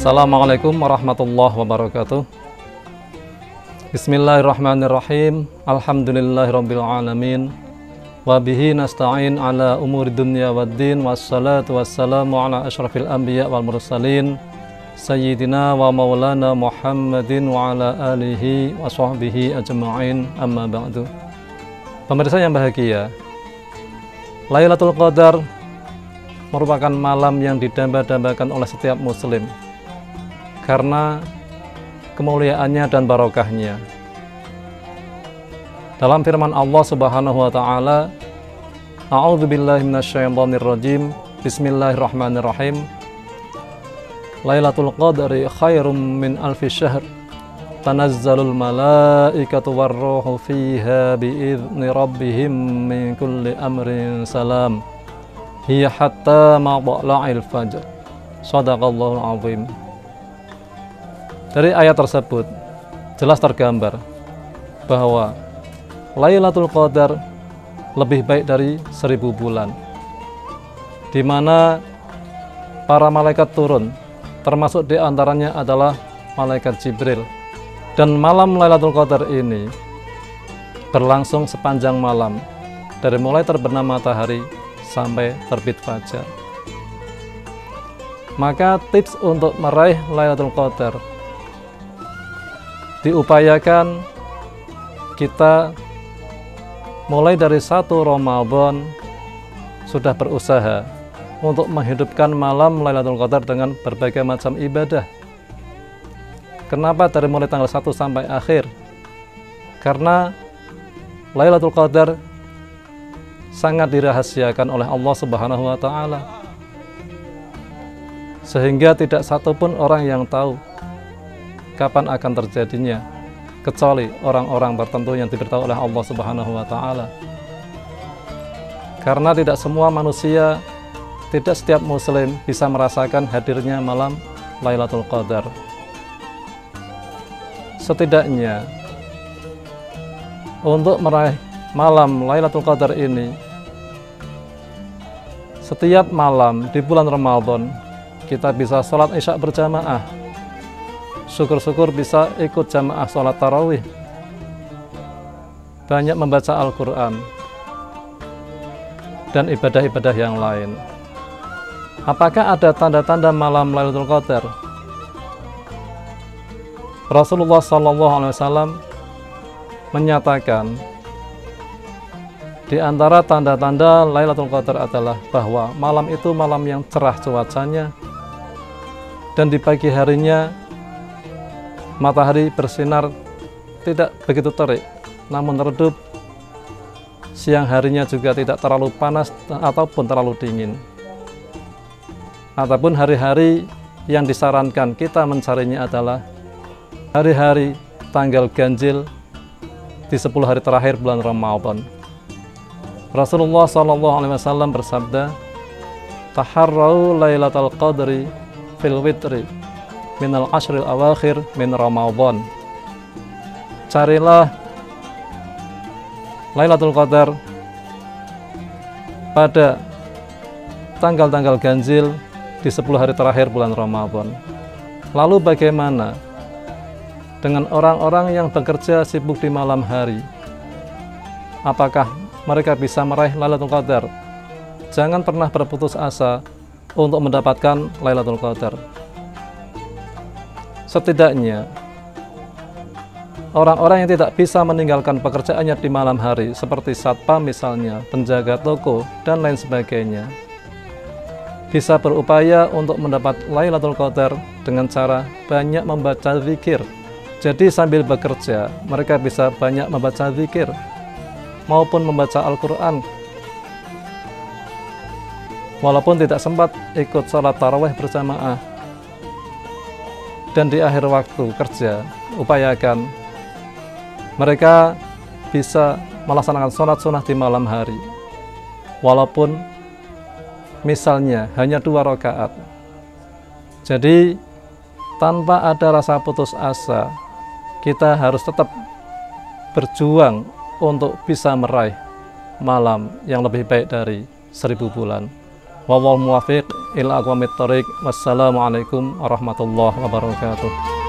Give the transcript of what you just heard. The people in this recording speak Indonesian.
Assalamualaikum warahmatullahi wabarakatuh. Bismillahirrahmanirrahim. Alhamdulillahirabbil alamin. Wabihi nasta'in ala umuri dunya waddin Wassalatu wassalamu ala ashrafil anbiya wal mursalin. Sayyidina wa maulana Muhammadin wa ala alihi wa sahbihi ajma'in. Amma ba'du. Pemirsa yang bahagia Lailatul Qadar merupakan malam yang didamba-dambakan oleh setiap muslim karena kemuliaannya dan barokahnya. Dalam firman Allah Subhanahu wa taala, A'udzu billahi minasyaitonir rajim. Bismillahirrahmanirrahim. Lailatul Qadri khairum min alfi syahr. Tanazzalul malaikatu warruhu fiha biizni rabbihim min kulli amrin salam hiya hatta matla'il fajr sadaqallahu azim dari ayat tersebut jelas tergambar bahwa Lailatul Qadar lebih baik dari seribu bulan di mana para malaikat turun termasuk di antaranya adalah malaikat Jibril dan malam Lailatul Qadar ini berlangsung sepanjang malam dari mulai terbenam matahari sampai terbit fajar. Maka tips untuk meraih Lailatul Qadar diupayakan kita mulai dari satu Ramadan sudah berusaha untuk menghidupkan malam Lailatul Qadar dengan berbagai macam ibadah. Kenapa dari mulai tanggal 1 sampai akhir? Karena Lailatul Qadar sangat dirahasiakan oleh Allah Subhanahu wa taala. Sehingga tidak satupun orang yang tahu kapan akan terjadinya kecuali orang-orang tertentu yang diberitahu oleh Allah Subhanahu wa taala. Karena tidak semua manusia, tidak setiap muslim bisa merasakan hadirnya malam Lailatul Qadar. Setidaknya untuk meraih malam Lailatul Qadar ini setiap malam di bulan Ramadan kita bisa sholat isya berjamaah syukur-syukur bisa ikut jamaah sholat tarawih. Banyak membaca Al-Quran dan ibadah-ibadah yang lain. Apakah ada tanda-tanda malam Lailatul Qadar? Rasulullah SAW menyatakan di antara tanda-tanda Lailatul Qadar adalah bahwa malam itu malam yang cerah cuacanya dan di pagi harinya matahari bersinar tidak begitu terik namun redup siang harinya juga tidak terlalu panas ataupun terlalu dingin. Ataupun hari-hari yang disarankan kita mencarinya adalah hari-hari tanggal ganjil di 10 hari terakhir bulan Ramadan. Rasulullah SAW bersabda, Taharrau laylatul qadri fil witri minal ashril awakhir min Ramadan. Carilah Lailatul Qadar pada tanggal-tanggal ganjil di 10 hari terakhir bulan Ramadan. Lalu bagaimana dengan orang-orang yang bekerja sibuk di malam hari? Apakah mereka bisa meraih Lailatul Qadar. Jangan pernah berputus asa untuk mendapatkan Lailatul Qadar. Setidaknya orang-orang yang tidak bisa meninggalkan pekerjaannya di malam hari seperti satpam misalnya, penjaga toko dan lain sebagainya bisa berupaya untuk mendapat Lailatul Qadar dengan cara banyak membaca zikir. Jadi sambil bekerja, mereka bisa banyak membaca zikir maupun membaca Al-Quran. Walaupun tidak sempat ikut sholat taraweh berjamaah. Dan di akhir waktu kerja, upayakan mereka bisa melaksanakan sholat sunnah di malam hari. Walaupun misalnya hanya dua rakaat. Jadi tanpa ada rasa putus asa, kita harus tetap berjuang untuk bisa meraih malam yang lebih baik dari seribu bulan. Wallahu muwafiq ila aqwamit thoriq. Wassalamualaikum warahmatullahi wabarakatuh.